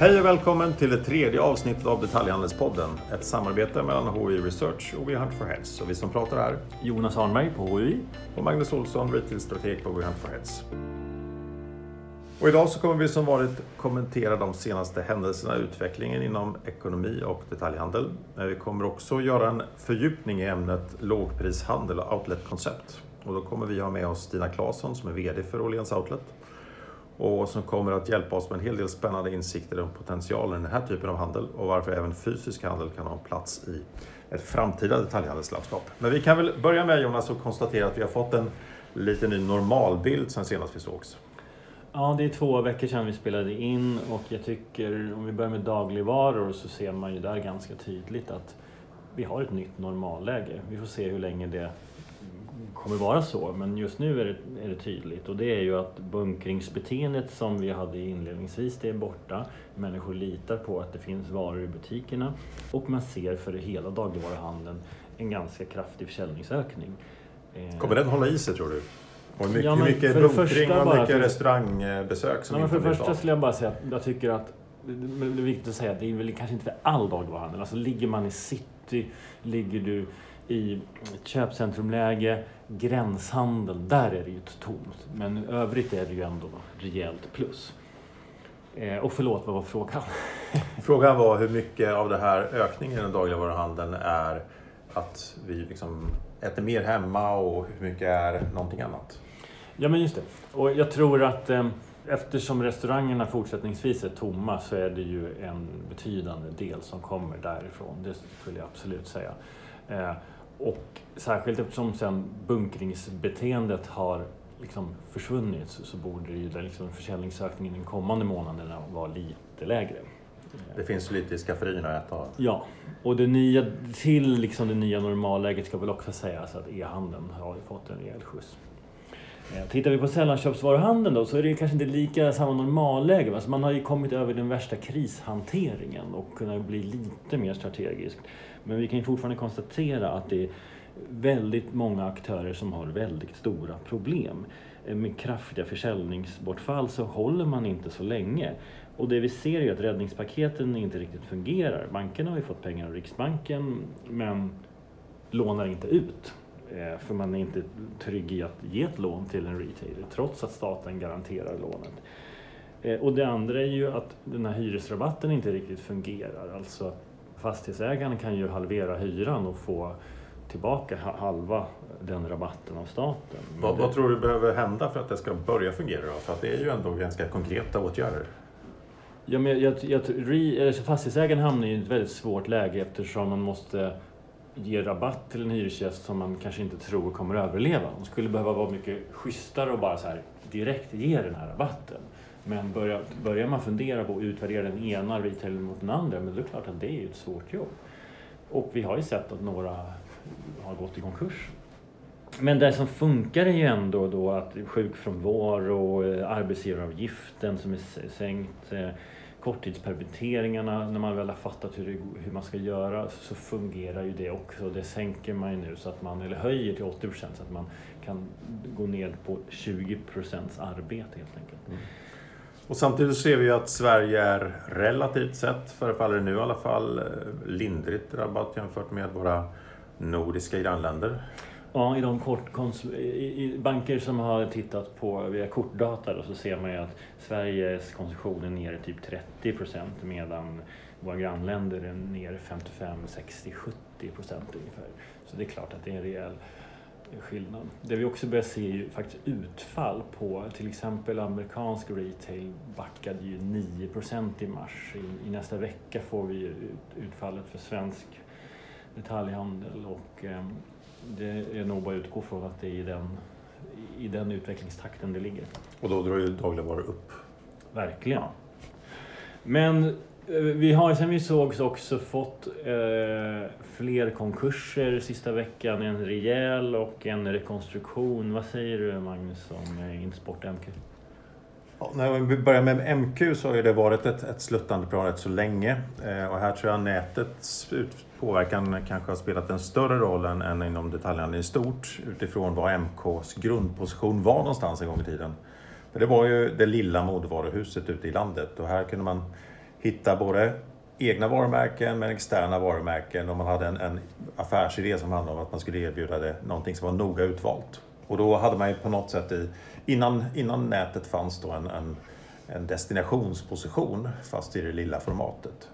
Hej och välkommen till det tredje avsnittet av Detaljhandelspodden. Ett samarbete mellan HI Research och We Hunt for Heads. Och vi som pratar här Jonas Arnberg på HUI. och Magnus Olsson, retailstrateg på We Hunt for Heads. Och idag så kommer vi som vanligt kommentera de senaste händelserna och utvecklingen inom ekonomi och detaljhandel. Men vi kommer också göra en fördjupning i ämnet lågprishandel och outletkoncept. Och då kommer vi ha med oss Stina Claesson som är VD för Åhléns Outlet och som kommer att hjälpa oss med en hel del spännande insikter om potentialen i den här typen av handel och varför även fysisk handel kan ha en plats i ett framtida detaljhandelslandskap. Men vi kan väl börja med Jonas och konstatera att vi har fått en lite ny normalbild sen senast vi sågs. Ja, det är två veckor sedan vi spelade in och jag tycker om vi börjar med dagligvaror så ser man ju där ganska tydligt att vi har ett nytt normalläge. Vi får se hur länge det kommer vara så, men just nu är det, är det tydligt och det är ju att bunkringsbeteendet som vi hade inledningsvis, det är borta. Människor litar på att det finns varor i butikerna och man ser för hela dagligvaruhandeln en ganska kraftig försäljningsökning. Eh, Kommer den hålla i sig tror du? Och hur mycket, Ja, hur mycket bunkring första och bara mycket restaurangbesök som Ja, för det första skulle jag bara säga att jag tycker att men det är viktigt att säga att det är väl kanske inte för all dagligvaruhandel. Alltså ligger man i city, ligger du i köpcentrumläge, gränshandel, där är det ju tomt. Men i övrigt är det ju ändå rejält plus. Eh, och förlåt, vad var frågan? Frågan var hur mycket av det här ökningen i den dagligvaruhandeln är att vi liksom äter mer hemma och hur mycket är någonting annat? Ja, men just det. Och jag tror att eh, eftersom restaurangerna fortsättningsvis är tomma så är det ju en betydande del som kommer därifrån. Det skulle jag absolut säga. Eh, och särskilt eftersom sen bunkringsbeteendet har liksom försvunnit så, så borde ju den liksom försäljningsökningen de kommande månaderna vara lite lägre. Det finns lite i skafferierna att äta. Ja, och det nya, till liksom det nya normalläget ska väl också sägas att e-handeln har fått en rejäl skjuts. Eh, tittar vi på sällanköpsvaruhandeln då så är det kanske inte lika samma normalläge. Alltså man har ju kommit över den värsta krishanteringen och kunnat bli lite mer strategisk. Men vi kan ju fortfarande konstatera att det är väldigt många aktörer som har väldigt stora problem. Eh, med kraftiga försäljningsbortfall så håller man inte så länge. Och det vi ser är ju att räddningspaketen inte riktigt fungerar. Bankerna har ju fått pengar av Riksbanken men lånar inte ut. Eh, För man är inte trygg i att ge ett lån till en retailer trots att staten garanterar lånet. Eh, Och det andra är ju att den här hyresrabatten inte riktigt fungerar. Alltså fastighetsägaren kan ju halvera hyran och få tillbaka ha- halva den rabatten av staten. Vad, det- vad tror du behöver hända för att det ska börja fungera då? För att det är ju ändå ganska konkreta åtgärder. Ja, men jag, jag, re, eller så fastighetsägaren hamnar i ett väldigt svårt läge eftersom man måste ge rabatt till en hyresgäst som man kanske inte tror kommer överleva. De skulle behöva vara mycket schysstare och bara så här direkt ge den här rabatten. Men börjar, börjar man fundera på att utvärdera den ena retailern mot den andra, men det är klart att det är ett svårt jobb. Och vi har ju sett att några har gått i konkurs. Men det som funkar är ju ändå då att sjukfrånvaro, eh, arbetsgivaravgiften som är sänkt, eh, korttidspermitteringarna, när man väl har fattat hur, det, hur man ska göra så fungerar ju det också. Det sänker man ju nu så att man, eller höjer till 80 procent så att man kan gå ner på 20 procents arbete helt enkelt. Mm. Och samtidigt ser vi ju att Sverige är relativt sett, förefaller det nu i alla fall, eh, lindrigt drabbat jämfört med våra nordiska grannländer. Ja, i de kort kons- i, i banker som har tittat på via kortdata då, så ser man ju att Sveriges konsumtion är nere typ 30 procent medan våra grannländer är nere 55, 60, 70 procent ungefär. Så det är klart att det är en rejäl skillnad. Det vi också börjar se är ju faktiskt utfall på till exempel amerikansk retail backade ju 9 procent i mars. I, I nästa vecka får vi ju ut, utfallet för svensk detaljhandel och ehm, det är nog bara att utgå från att det är i den, i den utvecklingstakten det ligger. Och då drar ju dagligvaror upp. Verkligen. Men eh, vi har sen vi sågs också fått eh, fler konkurser sista veckan. En rejäl och en rekonstruktion. Vad säger du Magnus om Intersport MQ? Ja, när vi börjar med MQ så har ju det varit ett, ett sluttande plan rätt så länge. Eh, och här tror jag nätets påverkan kanske har spelat en större roll än, än inom detaljhandeln i stort utifrån vad MKs grundposition var någonstans en gång i tiden. För det var ju det lilla modevaruhuset ute i landet och här kunde man hitta både egna varumärken men externa varumärken och man hade en, en affärsidé som handlade om att man skulle erbjuda det, någonting som var noga utvalt. Och då hade man ju på något sätt i, innan, innan nätet fanns då en, en, en destinationsposition fast i det lilla formatet.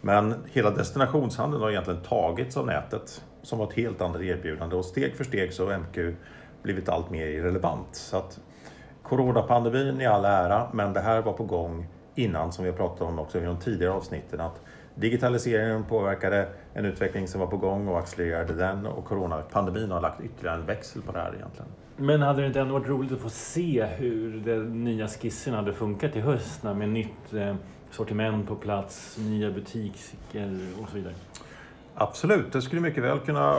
Men hela destinationshandeln har egentligen tagits av nätet som var ett helt annat erbjudande och steg för steg så har MQ blivit allt mer irrelevant. Så att coronapandemin i all ära, men det här var på gång innan som vi har pratat om också i de tidigare avsnitten att digitaliseringen påverkade en utveckling som var på gång och accelererade den och coronapandemin har lagt ytterligare en växel på det här egentligen. Men hade det inte ändå varit roligt att få se hur den nya skissen hade funkat i höst med nytt eh, sortiment på plats, nya butiker och så vidare? Absolut, det skulle mycket väl kunna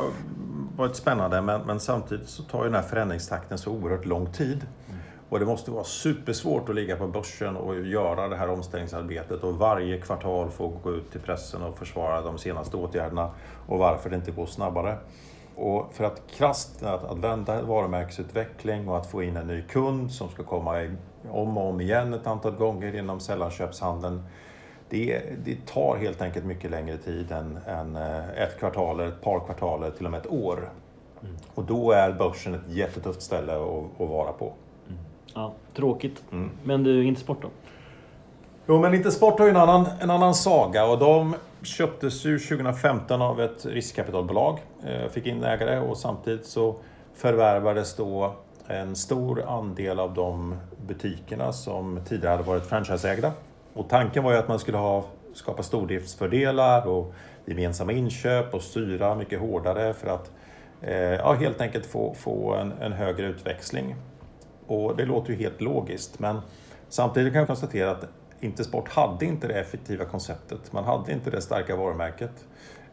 varit spännande men, men samtidigt så tar ju den här förändringstakten så oerhört lång tid. Och det måste vara supersvårt att ligga på börsen och göra det här omställningsarbetet och varje kvartal få gå ut till pressen och försvara de senaste åtgärderna och varför det inte går snabbare. Och för att krasst att, att vända varumärkesutveckling och att få in en ny kund som ska komma om och om igen ett antal gånger inom sällanköpshandeln. Det, det tar helt enkelt mycket längre tid än, än eh, ett kvartal, ett par kvartal, till och med ett år. Mm. Och då är börsen ett jättetufft ställe att, att vara på. Ja, tråkigt. Mm. Men du, Intersport då? Jo, men Intersport har ju en annan, en annan saga och de köptes ju 2015 av ett riskkapitalbolag, eh, fick in ägare och samtidigt så förvärvades då en stor andel av de butikerna som tidigare hade varit franchiseägda. Och tanken var ju att man skulle ha, skapa stordriftsfördelar och gemensamma inköp och styra mycket hårdare för att eh, ja, helt enkelt få, få en, en högre utväxling. Och det låter ju helt logiskt men samtidigt kan jag konstatera att Intersport hade inte det effektiva konceptet. Man hade inte det starka varumärket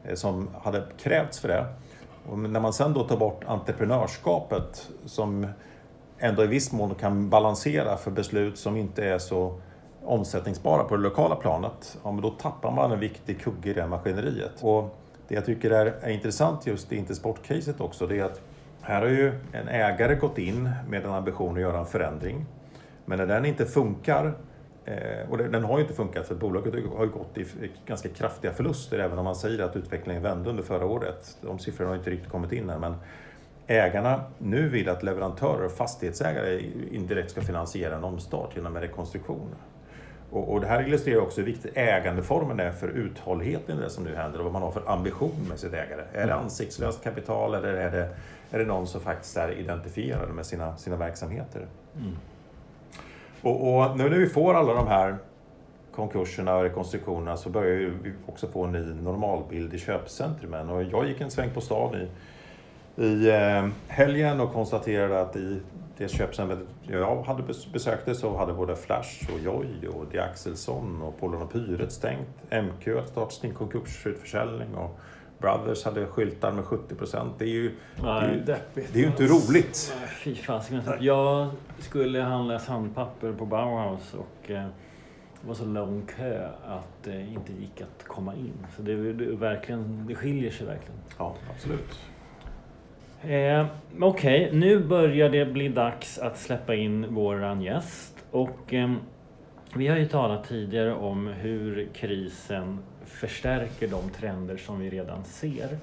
eh, som hade krävts för det. Och när man sen då tar bort entreprenörskapet som ändå i viss mån kan balansera för beslut som inte är så omsättningsbara på det lokala planet, ja, men då tappar man en viktig kugge i det maskineriet. Och det jag tycker är, är intressant just i Intersport-caset också, det är att här har ju en ägare gått in med en ambition att göra en förändring. Men när den inte funkar, eh, och den har ju inte funkat för bolaget har ju gått i ganska kraftiga förluster även om man säger att utvecklingen vände under förra året. De siffrorna har inte riktigt kommit in än men ägarna nu vill att leverantörer och fastighetsägare indirekt ska finansiera en omstart genom en rekonstruktion. Och, och det här illustrerar också hur viktig ägandeformen är för uthålligheten i det som nu händer och vad man har för ambition med sitt ägare. Är det mm. ansiktslöst kapital eller är det, är det någon som faktiskt är identifierad med sina, sina verksamheter? Mm. Och, och, nu när vi får alla de här konkurserna och rekonstruktionerna så börjar vi också få en ny normalbild i köpcentrumen. Och jag gick en sväng på stan i, i eh, helgen och konstaterade att i det köpcentret jag hade besökte så hade både Flash och Joy och De Axelsson och Polen och Pyret stängt. MQ hade startat sin konkursutförsäljning och Brothers hade skyltar med 70 procent. Det är ju, Nej, det, är, det är ju inte roligt. Fy fasiken. Jag skulle handla sandpapper på Bauhaus och eh, det var så lång kö att det inte gick att komma in. Så det, det, verkligen, det skiljer sig verkligen. Ja, absolut. Eh, Okej, okay. nu börjar det bli dags att släppa in våran gäst. Och eh, vi har ju talat tidigare om hur krisen förstärker de trender som vi redan ser.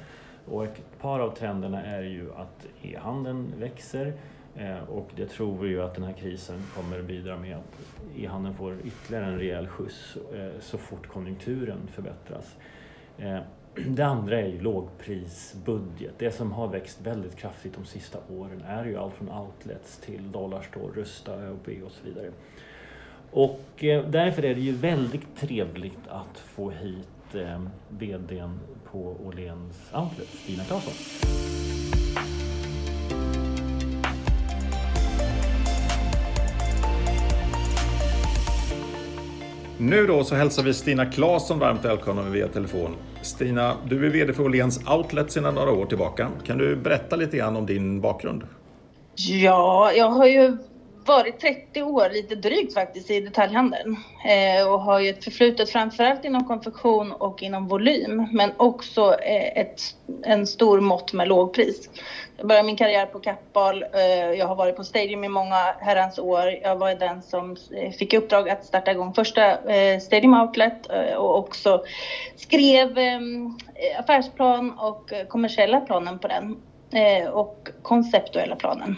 Och ett par av trenderna är ju att e-handeln växer eh, och det tror vi ju att den här krisen kommer bidra med att e-handeln får ytterligare en rejäl skjuts eh, så fort konjunkturen förbättras. Eh, Det andra är ju lågprisbudget. Det som har växt väldigt kraftigt de sista åren är ju allt från outlets till Dollarstore, Rusta, ÖoB och så vidare. Och eh, därför är det ju väldigt trevligt att få hit eh, VDn på Åhléns Outlet, Stina Claesson. Nu då så hälsar vi Stina Claesson varmt välkommen via telefon. Stina, du är VD för Åhléns Outlet sedan några år tillbaka. Kan du berätta lite grann om din bakgrund? Ja, jag har ju varit 30 år, lite drygt faktiskt, i detaljhandeln eh, och har ju ett förflutet framförallt inom konfektion och inom volym, men också eh, ett, en stor mått med lågpris. Jag började min karriär på Kappahl. Eh, jag har varit på Stadium i många herrans år. Jag var den som eh, fick i uppdrag att starta igång första eh, Stadium Outlet eh, och också skrev ehm, affärsplan och eh, kommersiella planen på den eh, och konceptuella planen.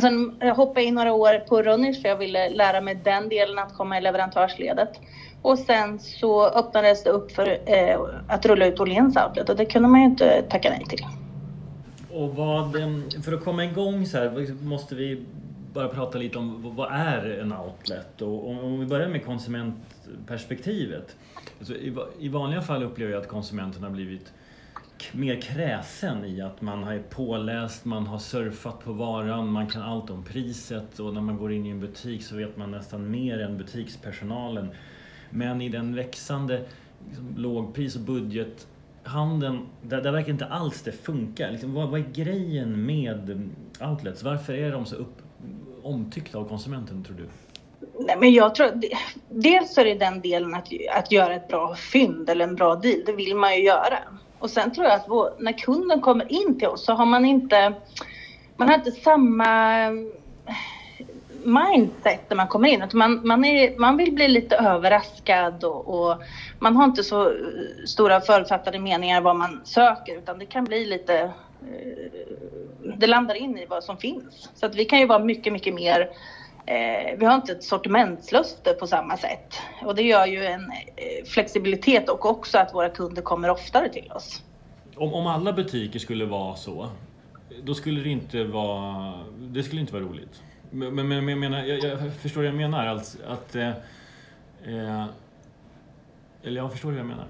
Sen eh, hoppade jag in några år på Runners för jag ville lära mig den delen att komma i leverantörsledet. Och sen så öppnades det upp för eh, att rulla ut Åhléns Outlet och det kunde man ju inte tacka nej till. Och vad, eh, för att komma igång så här måste vi bara prata lite om vad är en outlet? Och om vi börjar med konsumentperspektivet. Alltså I vanliga fall upplever jag att konsumenten har blivit mer kräsen i att man är påläst, man har surfat på varan, man kan allt om priset och när man går in i en butik så vet man nästan mer än butikspersonalen. Men i den växande liksom, lågpris och budgethandeln, där, där verkar inte alls det funka. Liksom, vad, vad, är grejen med outlets? Varför är de så upp, omtyckta av konsumenten tror du? Nej, men jag tror, dels är det den delen att, att göra ett bra fynd eller en bra deal, det vill man ju göra. Och sen tror jag att vår, när kunden kommer in till oss så har man inte, man har inte samma eh, mindset när man kommer in. Att man, man, är, man vill bli lite överraskad och, och, man har inte så eh, stora förutfattade meningar vad man söker utan det kan bli lite eh, det landar in i vad som finns. Så att vi kan ju vara mycket, mycket mer Eh, vi har inte ett sortimentslöfte på samma sätt och det gör ju en eh, flexibilitet och också att våra kunder kommer oftare till oss. Om, om alla butiker skulle vara så, då skulle det inte vara, det skulle inte vara roligt. Men, men, men jag, menar, jag, jag förstår vad jag menar. Alltså, att, eh, eh, eller jag förstår vad jag menar.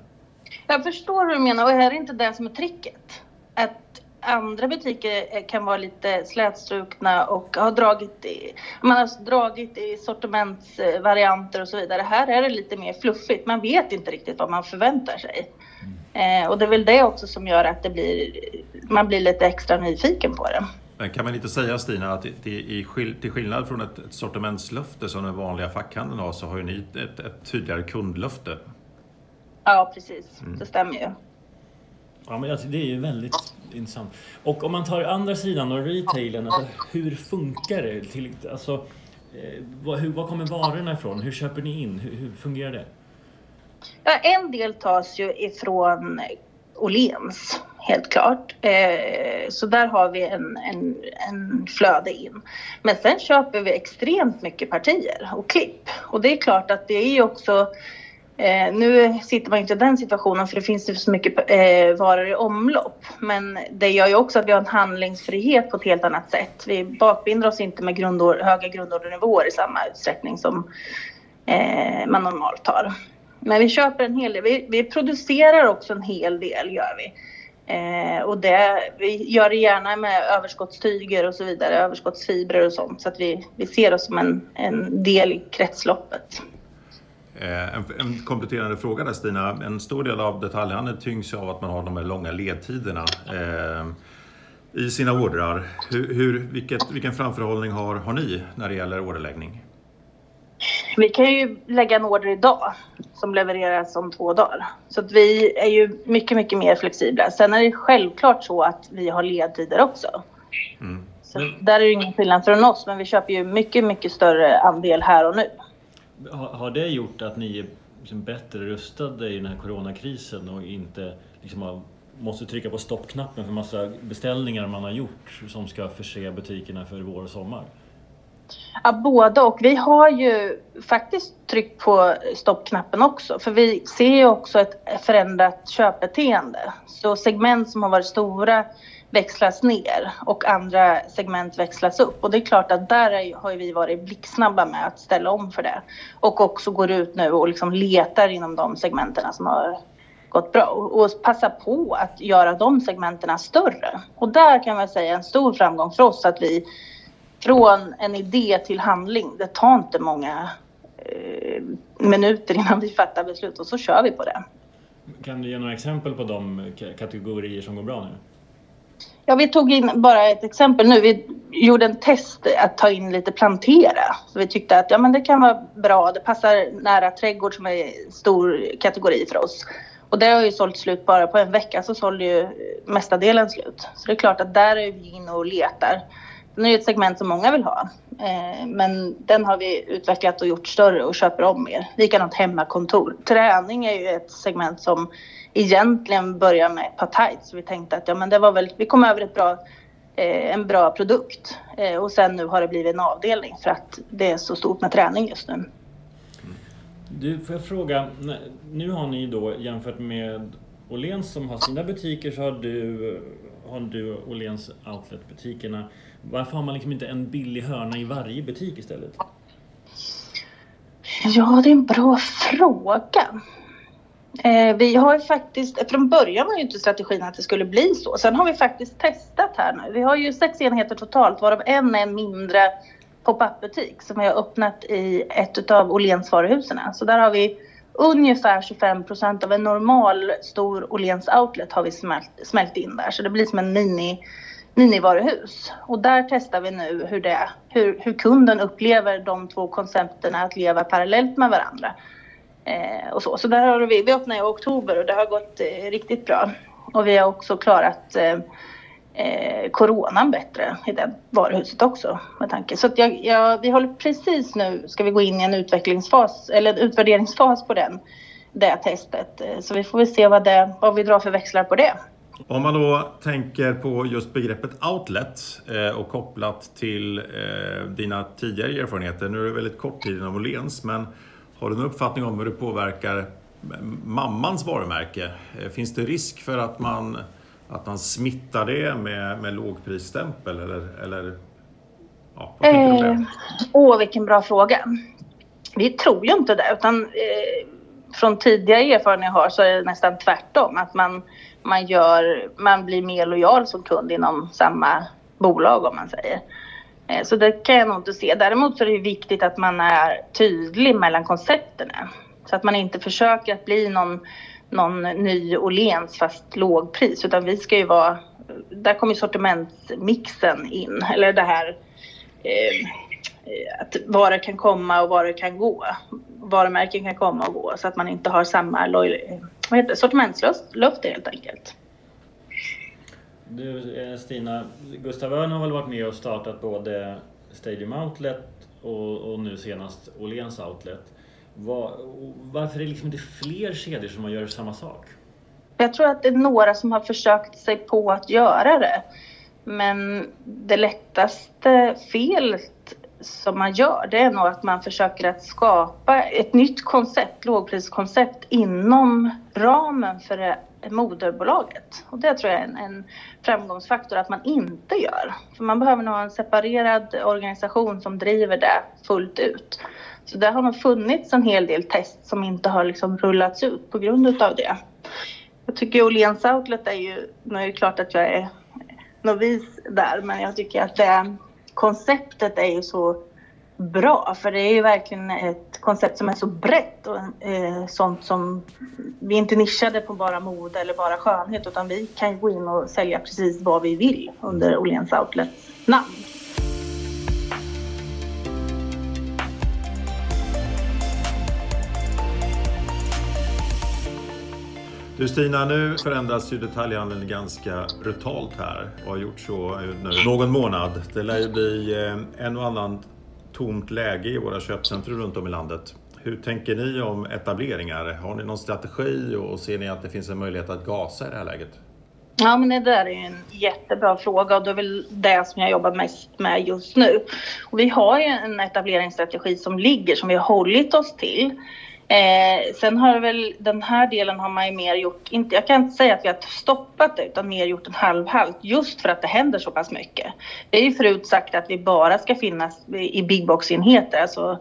Jag förstår hur du menar och är det inte det som är tricket? Att andra butiker kan vara lite slätstrukna och har dragit i, man har dragit i sortimentsvarianter och så vidare. Här är det lite mer fluffigt. Man vet inte riktigt vad man förväntar sig. Mm. Eh, och det är väl det också som gör att det blir, man blir lite extra nyfiken på det. Men kan man inte säga Stina att i, till skillnad från ett, ett sortimentslöfte som den vanliga fackhandeln har så har ju ni ett, ett tydligare kundlöfte? Ja precis, mm. det stämmer ju. Ja, men det är ju väldigt intressant. Och om man tar andra sidan och retailen, alltså, hur funkar det? Till, alltså, eh, vad, hur, var kommer varorna ifrån? Hur köper ni in? Hur, hur fungerar det? Ja, en del tas ju ifrån Åhléns, helt klart. Eh, så där har vi en, en, en flöde in. Men sen köper vi extremt mycket partier och klipp. Och det är klart att det är ju också Eh, nu sitter man inte i den situationen för det finns ju så mycket eh, varor i omlopp. Men det gör ju också att vi har en handlingsfrihet på ett helt annat sätt. Vi bakbinder oss inte med grundor, höga grundordernivåer i samma utsträckning som eh, man normalt har. Men vi köper en hel del. Vi, vi producerar också en hel del gör vi. Eh, och det, vi gör det gärna med överskottstyger och så vidare, överskottsfibrer och sånt. Så att vi, vi ser oss som en, en del i kretsloppet. Eh, en, en, kompletterande fråga där Stina. En stor del av detaljhandeln tyngs av att man har de här långa ledtiderna eh, i sina ordrar. Hur, hur, vilket, vilken framförhållning har, har ni när det gäller orderläggning? Vi kan ju lägga en order idag som levereras om två dagar. Så att vi är ju mycket, mycket mer flexibla. Sen är det självklart så att vi har ledtider också. Mm. Så där är det ingen skillnad från oss, men vi köper ju mycket, mycket större andel här och nu. Har, har det gjort att ni är liksom bättre rustade i den här coronakrisen och inte liksom har, måste trycka på stoppknappen för massa beställningar man har gjort som ska förse butikerna för vår och sommar? Ja, både och. Vi har ju faktiskt tryckt på stoppknappen också, för vi ser ju också ett förändrat köpbeteende. Så segment som har varit stora växlas ner och andra segment växlas upp. Och det är klart att där har vi varit blixtsnabba med att ställa om för det. Och också går ut nu och liksom letar inom de segmenten som har gått bra och passa på att göra de segmenten större. Och där kan man säga en stor framgång för oss att vi från en idé till handling, det tar inte många eh, minuter innan vi fattar beslut och så kör vi på det. Kan du ge några exempel på de kategorier som går bra nu? Ja, vi tog in bara ett exempel nu. Vi gjorde en test att ta in lite plantera. Så vi tyckte att ja, men det kan vara bra. Det passar nära trädgård som är en stor kategori för oss. Och det har ju sålt slut bara på en vecka så sålde ju mesta delen slut. Så det är klart att där är vi inne och letar. Den är ett segment som många vill ha. Eh, men den har vi utvecklat och gjort större och köper om mer. Likadant hemmakontor. Träning är ju ett segment som egentligen börjar med ett par tights. Så vi tänkte att ja, men det var väl, vi kom över ett bra, eh, en bra produkt. Eh, och sen nu har det blivit en avdelning för att det är så stort med träning just nu. Du, får jag fråga, nu har ni då jämfört med Åhléns som har sina butiker så har du, har du Åhléns outletbutikerna. Varför har man liksom inte en billig hörna i varje butik istället? Ja, det är en bra fråga. Eh, vi har ju faktiskt, från början var ju inte strategin att det skulle bli så. Sen har vi faktiskt testat här nu. Vi har ju sex enheter totalt varav en är en mindre pop-up butik som vi har öppnat i ett av Åhléns varuhusen. Så där har vi ungefär 25 procent av en normal stor Åhléns outlet har vi smält, smält in där. Så det blir som en mini, minivaruhus. Och där testar vi nu hur, det, hur, hur kunden upplever de två koncepterna att leva parallellt med varandra. Eh, och så. så där har vi, vi öppnade i oktober och det har gått eh, riktigt bra. Och vi har också klarat eh, eh, coronan bättre i det varuhuset också med tanke. Så att jag, jag, vi håller precis nu, ska vi gå in i en utvecklingsfas eller en utvärderingsfas på den, det testet. Eh, så vi får väl se vad, det, vad vi drar för växlar på det. Om man då tänker på just begreppet outlet eh, och kopplat till eh, dina tidigare erfarenheter. Nu är det väldigt kort tid inom Åhléns, men har du någon uppfattning om hur det påverkar mammans varumärke? Eh, finns det risk för att man att man smittar det med, med lågprisstämpel eller, eller ja, vad tänker du om det? Eh, åh, vilken bra fråga. Vi tror ju inte det utan eh, från tidigare erfarenheter jag har så är det nästan tvärtom. Att man, man, gör, man blir mer lojal som kund inom samma bolag om man säger. Eh, så det kan jag nog inte se. Däremot så är det viktigt att man är tydlig mellan koncepterna, Så att man inte försöker att bli någon någon ny Åhléns fast lågpris utan vi ska ju vara, där kommer sortimentsmixen in eller det här eh, att varor kan komma och varor kan gå. Varumärken kan komma och gå så att man inte har samma eh, vad heter, sortimentsluft helt enkelt. Du eh, Stina, Gustav Öhrn har väl varit med och startat både Stadium Outlet och, och nu senast Åhléns Outlet. Var, varför är det liksom inte fler kedjor som gör samma sak? Jag tror att det är några som har försökt sig på att göra det. Men det lättaste felet som man gör det är nog att man försöker att skapa ett nytt koncept, lågpriskoncept inom ramen för det moderbolaget. Och det tror jag är en, en framgångsfaktor att man inte gör. För man behöver nog ha en separerad organisation som driver det fullt ut. Så det har nog funnits en hel del test som inte har liksom rullats ut på grund utav det. Jag tycker Åhléns Outlet är ju, nu är det klart att jag är novis där, men jag tycker att det konceptet är ju så bra för det är ju verkligen ett koncept som är så brett och eh, sånt som vi är inte nischade på bara mode eller bara skönhet utan vi kan gå in och sälja precis vad vi vill under Åhléns Outlets namn. Du Stina, nu förändras ju detaljhandeln ganska brutalt här och har gjort så eh, nu någon månad. Det lär ju bli eh, en och annan tomt läge i våra köpcentrum runt om i landet. Hur tänker ni om etableringar? Har ni någon strategi och ser ni att det finns en möjlighet att gasa i det här läget? Ja, men det där är en jättebra fråga och det är väl det som jag jobbar mest med just nu. Och vi har ju en etableringsstrategi som ligger, som vi har hållit oss till. Eh, sen har väl den här delen har man ju mer gjort, inte, jag kan inte säga att vi har stoppat det utan mer gjort en halvhalt just för att det händer så pass mycket. Vi har ju förut sagt att vi bara ska finnas i big box-enheter, alltså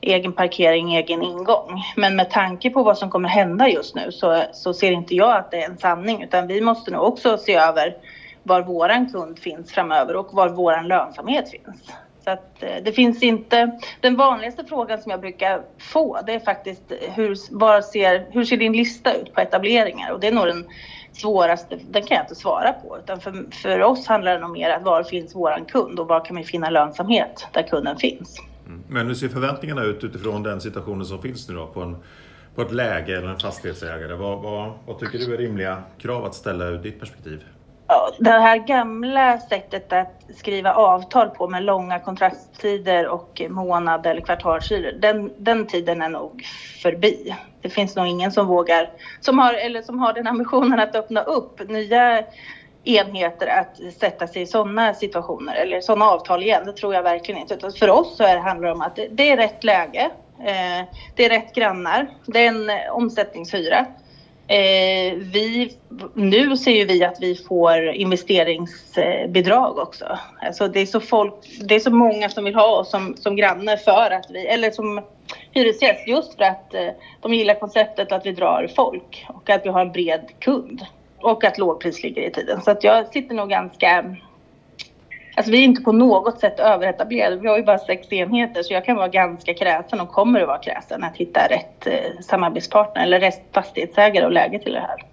egen parkering, egen ingång. Men med tanke på vad som kommer hända just nu så, så ser inte jag att det är en sanning utan vi måste nog också se över var våran kund finns framöver och var våran lönsamhet finns. Så att eh, det finns inte... Den vanligaste frågan som jag brukar få det är faktiskt hur, var ser, hur ser din lista ut på etableringar? Och det är nog den svåraste, den kan jag inte svara på. Utan för, för oss handlar det nog mer om var finns våran kund och var kan vi finna lönsamhet där kunden finns. Mm. Men hur ser förväntningarna ut utifrån den situationen som finns nu då på, en, på ett läge eller en fastighetsägare? Vad, vad, vad tycker du är rimliga krav att ställa ur ditt perspektiv? Det här gamla sättet att skriva avtal på med långa kontraktstider och månad eller kvartalshyror, den, den tiden är nog förbi. Det finns nog ingen som vågar, som har, eller som har den ambitionen att öppna upp nya enheter att sätta sig i sådana situationer eller sådana avtal igen. Det tror jag verkligen inte. Utan för oss så är det handlar det om att det är rätt läge. Eh, det är rätt grannar. Det är en omsättningshyra. Eh, vi, nu ser ju vi att vi får investeringsbidrag också. Alltså det, är så folk, det är så många som vill ha oss som, som granne för att vi, eller som hyresgäst just för att eh, de gillar konceptet att vi drar folk och att vi har en bred kund och att lågpris ligger i tiden. Så att jag sitter nog ganska Alltså vi är inte på något sätt överetablerade. Vi har ju bara sex enheter så jag kan vara ganska kräsen och kommer att vara kräsen att hitta rätt eh, samarbetspartner eller rätt fastighetsägare och läge till det här.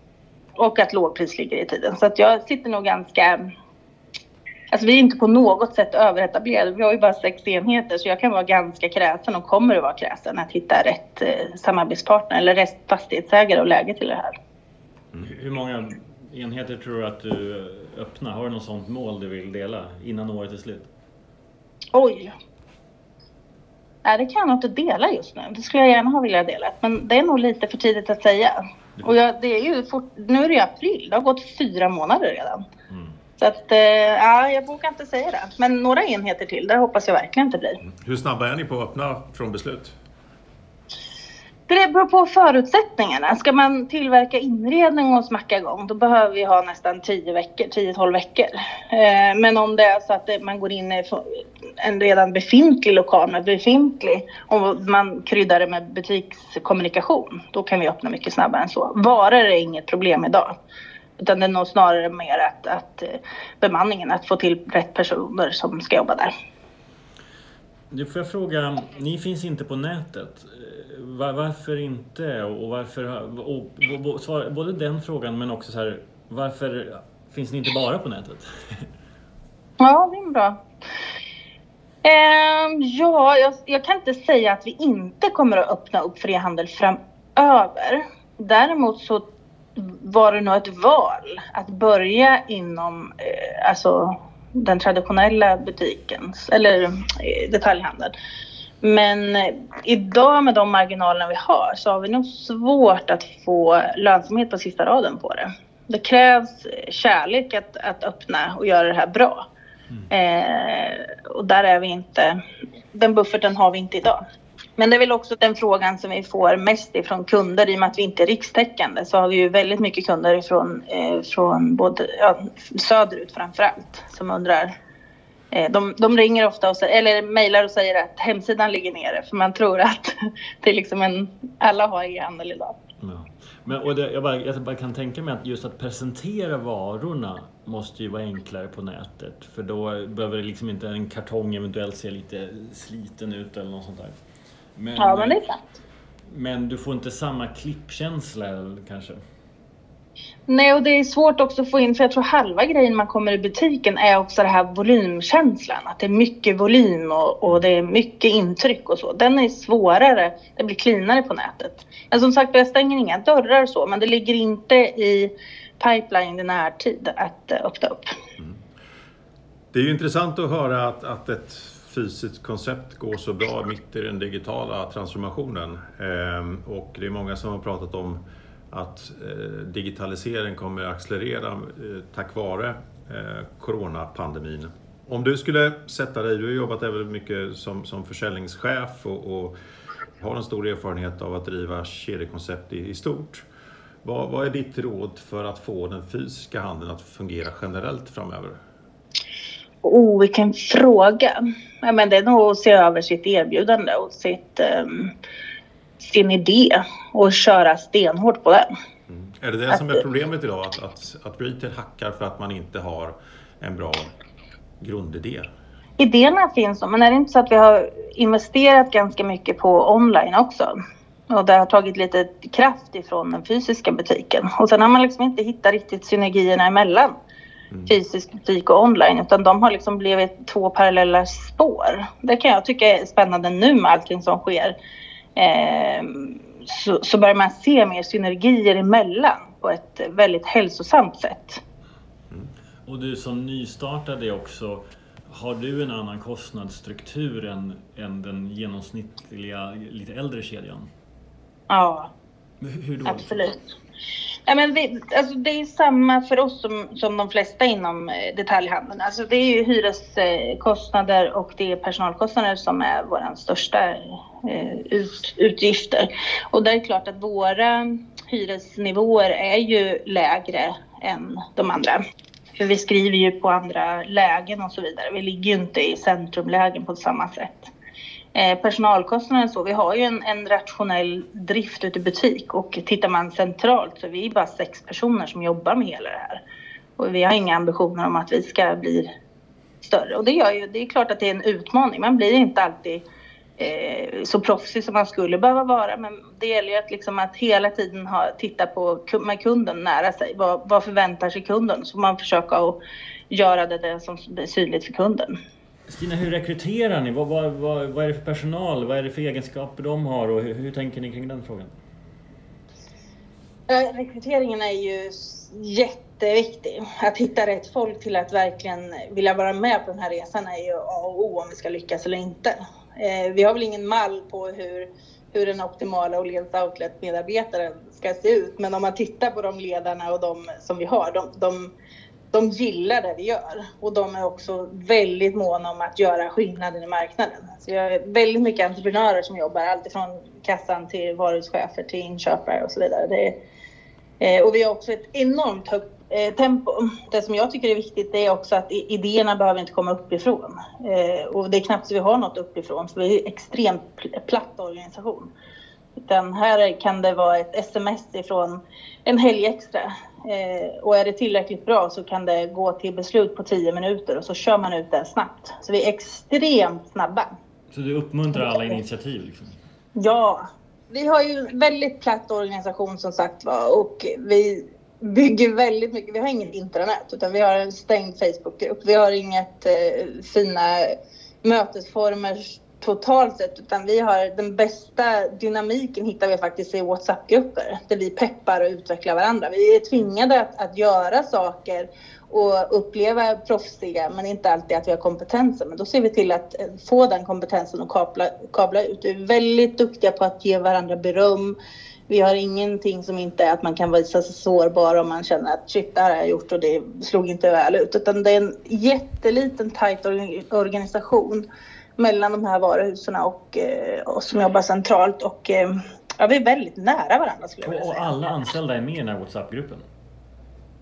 Och att lågpris ligger i tiden. Så att jag sitter nog ganska... Alltså vi är inte på något sätt överetablerade. Vi har ju bara sex enheter så jag kan vara ganska kräsen och kommer att vara kräsen att hitta rätt eh, samarbetspartner eller rätt fastighetsägare och läge till det här. Hur många enheter tror du att du öppnar? Har du något sånt mål du vill dela innan året är slut? Oj! Nej, det kan jag inte dela just nu. Det skulle jag gärna ha velat dela. Men det är nog lite för tidigt att säga. Och jag, det är ju fort, nu är det april. Det har gått fyra månader redan. Mm. Så att, eh, ja, jag vågar inte säga det. Men några enheter till, det hoppas jag verkligen inte blir. Hur snabba är ni på att öppna från beslut? Det beror på förutsättningarna. Ska man tillverka inredning och smacka igång då behöver vi ha nästan 10 veckor, 10-12 veckor. Eh, men om det är så att man går in i en redan befintlig lokal med befintlig och man kryddar det med butikskommunikation då kan vi öppna mycket snabbare än så. Varor är inget problem idag. Utan det är nog snarare mer att, att eh, bemanningen, att få till rätt personer som ska jobba där. Nu får jag fråga, ni finns inte på nätet. Var, varför inte? Och varför, och, och, och, både den frågan men också så här, varför finns ni inte bara på nätet? Ja, det är bra. Eh, ja, jag, jag, kan inte säga att vi inte kommer att öppna upp för e-handel framöver. Däremot så var det nog ett val att börja inom eh, alltså den traditionella butiken, eller eh, detaljhandeln. Men idag med de marginalerna vi har så har vi nog svårt att få lönsamhet på sista raden på det. Det krävs kärlek att, att öppna och göra det här bra. Mm. Eh, och där är vi inte, den bufferten har vi inte idag. Men det är väl också den frågan som vi får mest ifrån kunder i och med att vi inte är rikstäckande så har vi ju väldigt mycket kunder ifrån eh, från både ja, söderut framför allt som undrar de, de, ringer ofta och, eller mejlar och säger att hemsidan ligger nere för man tror att det är liksom en, alla har e-handel idag. Ja. Men, och det, jag, bara, jag bara kan tänka mig att just att presentera varorna måste ju vara enklare på nätet. För då behöver det liksom inte en kartong eventuellt se lite sliten ut eller något sånt där. Men, ja, men det är sant. Men du får inte samma klippkänsla kanske? Nej, och det är svårt också att få in, för jag tror halva grejen man kommer i butiken är också den här volymkänslan. Att det är mycket volym och, och det är mycket intryck och så. Den är svårare, det blir cleanare på nätet. Men som sagt, jag stänger inga dörrar och så, men det ligger inte i pipeline i närtid att eh, öppna upp. Mm. Det är ju intressant att höra att, att ett fysiskt koncept går så bra mitt i den digitala transformationen. Ehm, och det är många som har pratat om att eh, digitalisering kommer att accelerera eh, tack vare eh, coronapandemin. Om du skulle sätta dig, du har jobbat även mycket som, som försäljningschef och, och har en stor erfarenhet av att driva kedjekoncept i, i stort. Vad, vad, är ditt råd för att få den fysiska handeln att fungera generellt framöver? Oh, vilken fråga! Ja, men det är nog att se över sitt erbjudande och sitt um sin idé och köra stenhårt på den. Mm. Är det det som är problemet idag? Att, att, att retail hackar för att man inte har en bra grundidé? Idéerna finns men är det inte så att vi har investerat ganska mycket på online också? Och det har tagit lite kraft ifrån den fysiska butiken. Och sen har man liksom inte hittat riktigt synergierna emellan mm. fysisk butik och online utan de har liksom blivit två parallella spår. Det kan jag tycka är spännande nu med allting som sker. Eh, så, så börjar man se mer synergier emellan på ett väldigt hälsosamt sätt. Mm. Och du som nystartade också, har du en annan kostnadsstruktur än, än den genomsnittliga lite äldre kedjan? Ja, absolut. Ja, men vi, alltså det är samma för oss som, som de flesta inom eh, detaljhandeln. Alltså det är ju hyreskostnader och det är personalkostnader som är våra största eh, ut, utgifter. Och det är klart att våra hyresnivåer är ju lägre än de andra. För vi skriver ju på andra lägen och så vidare. Vi ligger ju inte i centrumlägen på samma sätt. Eh, personalkostnaden så, vi har ju en, en, rationell drift ute i butik och tittar man centralt så är vi bara sex personer som jobbar med hela det här. Och vi har inga ambitioner om att vi ska bli större. Och det gör ju, det är klart att det är en utmaning. Man blir inte alltid eh, så proffsig som man skulle behöva vara. Men det gäller ju att, liksom att hela tiden ha, titta på med kunden nära sig. Vad, vad förväntar sig kunden? Så man försöker att göra det, det som blir synligt för kunden. Stina, hur rekryterar ni? Vad, vad, vad, vad, är det för personal? Vad är det för egenskaper de har och hur, hur tänker ni kring den frågan? Eh, rekryteringen är ju jätteviktig. Att hitta rätt folk till att verkligen vilja vara med på den här resan är ju A och O om vi ska lyckas eller inte. Eh, vi har väl ingen mall på hur, hur den optimala Åhléns Outlet-medarbetaren ska se ut. Men om man tittar på de ledarna och de som vi har, de, de de gillar det vi gör och de är också väldigt måna om att göra skillnaden i marknaden. Så jag har väldigt mycket entreprenörer som jobbar, alltifrån kassan till varuhuschefer till inköpare och så vidare. Det är, eh, och vi har också ett enormt högt eh, tempo. Det som jag tycker är viktigt är också att idéerna behöver inte komma uppifrån. Eh, och det är knappt så vi har något uppifrån, för vi är en extremt platt organisation. Utan här kan det vara ett sms ifrån en helg extra. Eh, och är det tillräckligt bra så kan det gå till beslut på tio minuter och så kör man ut det snabbt. Så vi är extremt snabba. Så du uppmuntrar alla initiativ? Liksom. Ja. Vi har ju en väldigt platt organisation som sagt var och vi bygger väldigt mycket. Vi har inget intranät utan vi har en stängd Facebookgrupp. Vi har inget eh, fina mötesformer totalt sett utan vi har den bästa dynamiken hittar vi faktiskt i WhatsApp-grupper där vi peppar och utvecklar varandra. Vi är tvingade att, att göra saker och uppleva proffsiga men inte alltid att vi har kompetensen. Men då ser vi till att eh, få den kompetensen och kabla, kabla ut. Vi är väldigt duktiga på att ge varandra beröm. Vi har ingenting som inte är att man kan visa sig sårbar om man känner att shit, det här har jag gjort och det slog inte väl ut. Utan det är en jätteliten tajt organisation mellan de här varuhusen och eh, oss som jobbar centralt. Och eh, ja, vi är väldigt nära varandra skulle jag vilja säga. Och alla anställda är med i den här WhatsApp-gruppen?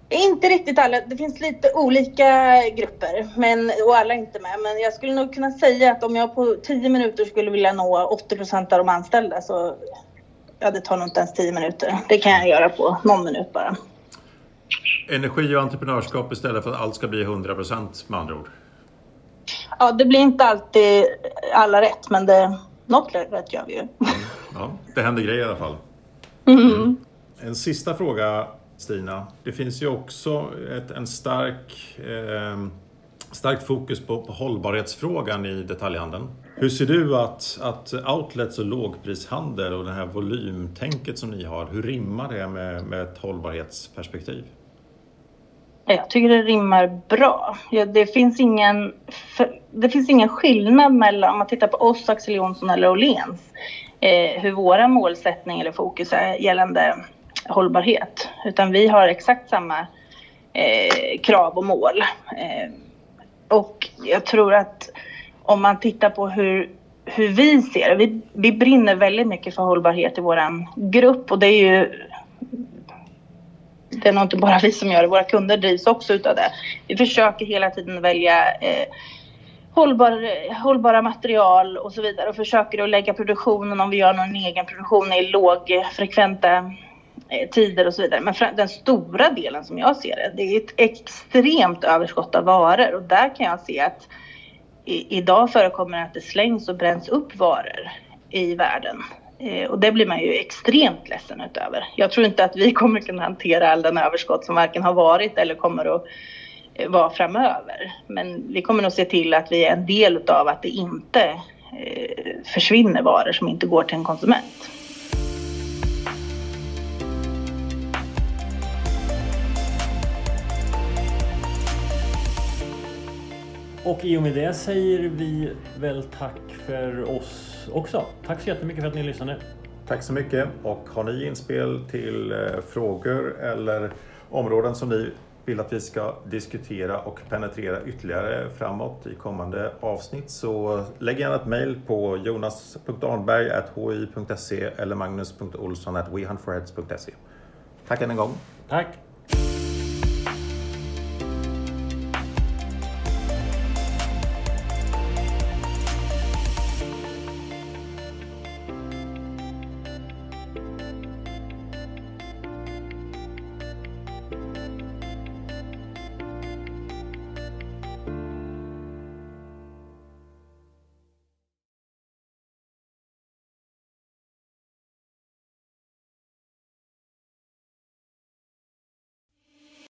Inte riktigt alla. Det finns lite olika grupper men, och alla är inte med. Men jag skulle nog kunna säga att om jag på 10 minuter skulle vilja nå 80 procent av de anställda så ja, det tar nog inte ens 10 minuter. Det kan jag göra på någon minut bara. Energi och entreprenörskap istället för att allt ska bli 100 procent med andra ord? Ja, det blir inte alltid alla rätt, men det, något rätt gör vi ju. Ja, det händer grejer i alla fall. Mm. En sista fråga, Stina. Det finns ju också ett en stark, eh, starkt fokus på, på hållbarhetsfrågan i detaljhandeln. Hur ser du att, att outlets och lågprishandel och det här volymtänket som ni har, hur rimmar det med, med ett hållbarhetsperspektiv? Jag tycker det rimmar bra. Det finns ingen, det finns ingen skillnad mellan, om man tittar på oss, Axel Jonsson eller Åhléns, eh, hur våra målsättning eller fokus är gällande hållbarhet. Utan vi har exakt samma eh, krav och mål. Eh, och jag tror att om man tittar på hur, hur vi ser vi, vi brinner väldigt mycket för hållbarhet i vår grupp och det är ju det är nog inte bara vi som gör det, våra kunder drivs också utav det. Vi försöker hela tiden välja eh, hållbar, hållbara material och så vidare och försöker att lägga produktionen, om vi gör någon egen produktion, i lågfrekventa eh, tider och så vidare. Men den stora delen som jag ser det, det är ett extremt överskott av varor och där kan jag se att i, idag förekommer att det slängs och bränns upp varor i världen. Eh, och det blir man ju extremt ledsen utöver. Jag tror inte att vi kommer kunna hantera all den överskott som varken har varit eller kommer att vara framöver. Men vi kommer nog se till att vi är en del av att det inte eh, försvinner varor som inte går till en konsument. Och i och med det säger vi väl tack för oss också. Tack så jättemycket för att ni lyssnade. Tack så mycket och har ni inspel till eh, frågor eller områden som ni vill att vi ska diskutera och penetrera ytterligare framåt i kommande avsnitt så lägg gärna ett mejl på jonas.arnberg.hi.se eller magnus.olsson.wehuntforheads.se. Tack än en gång. Tack.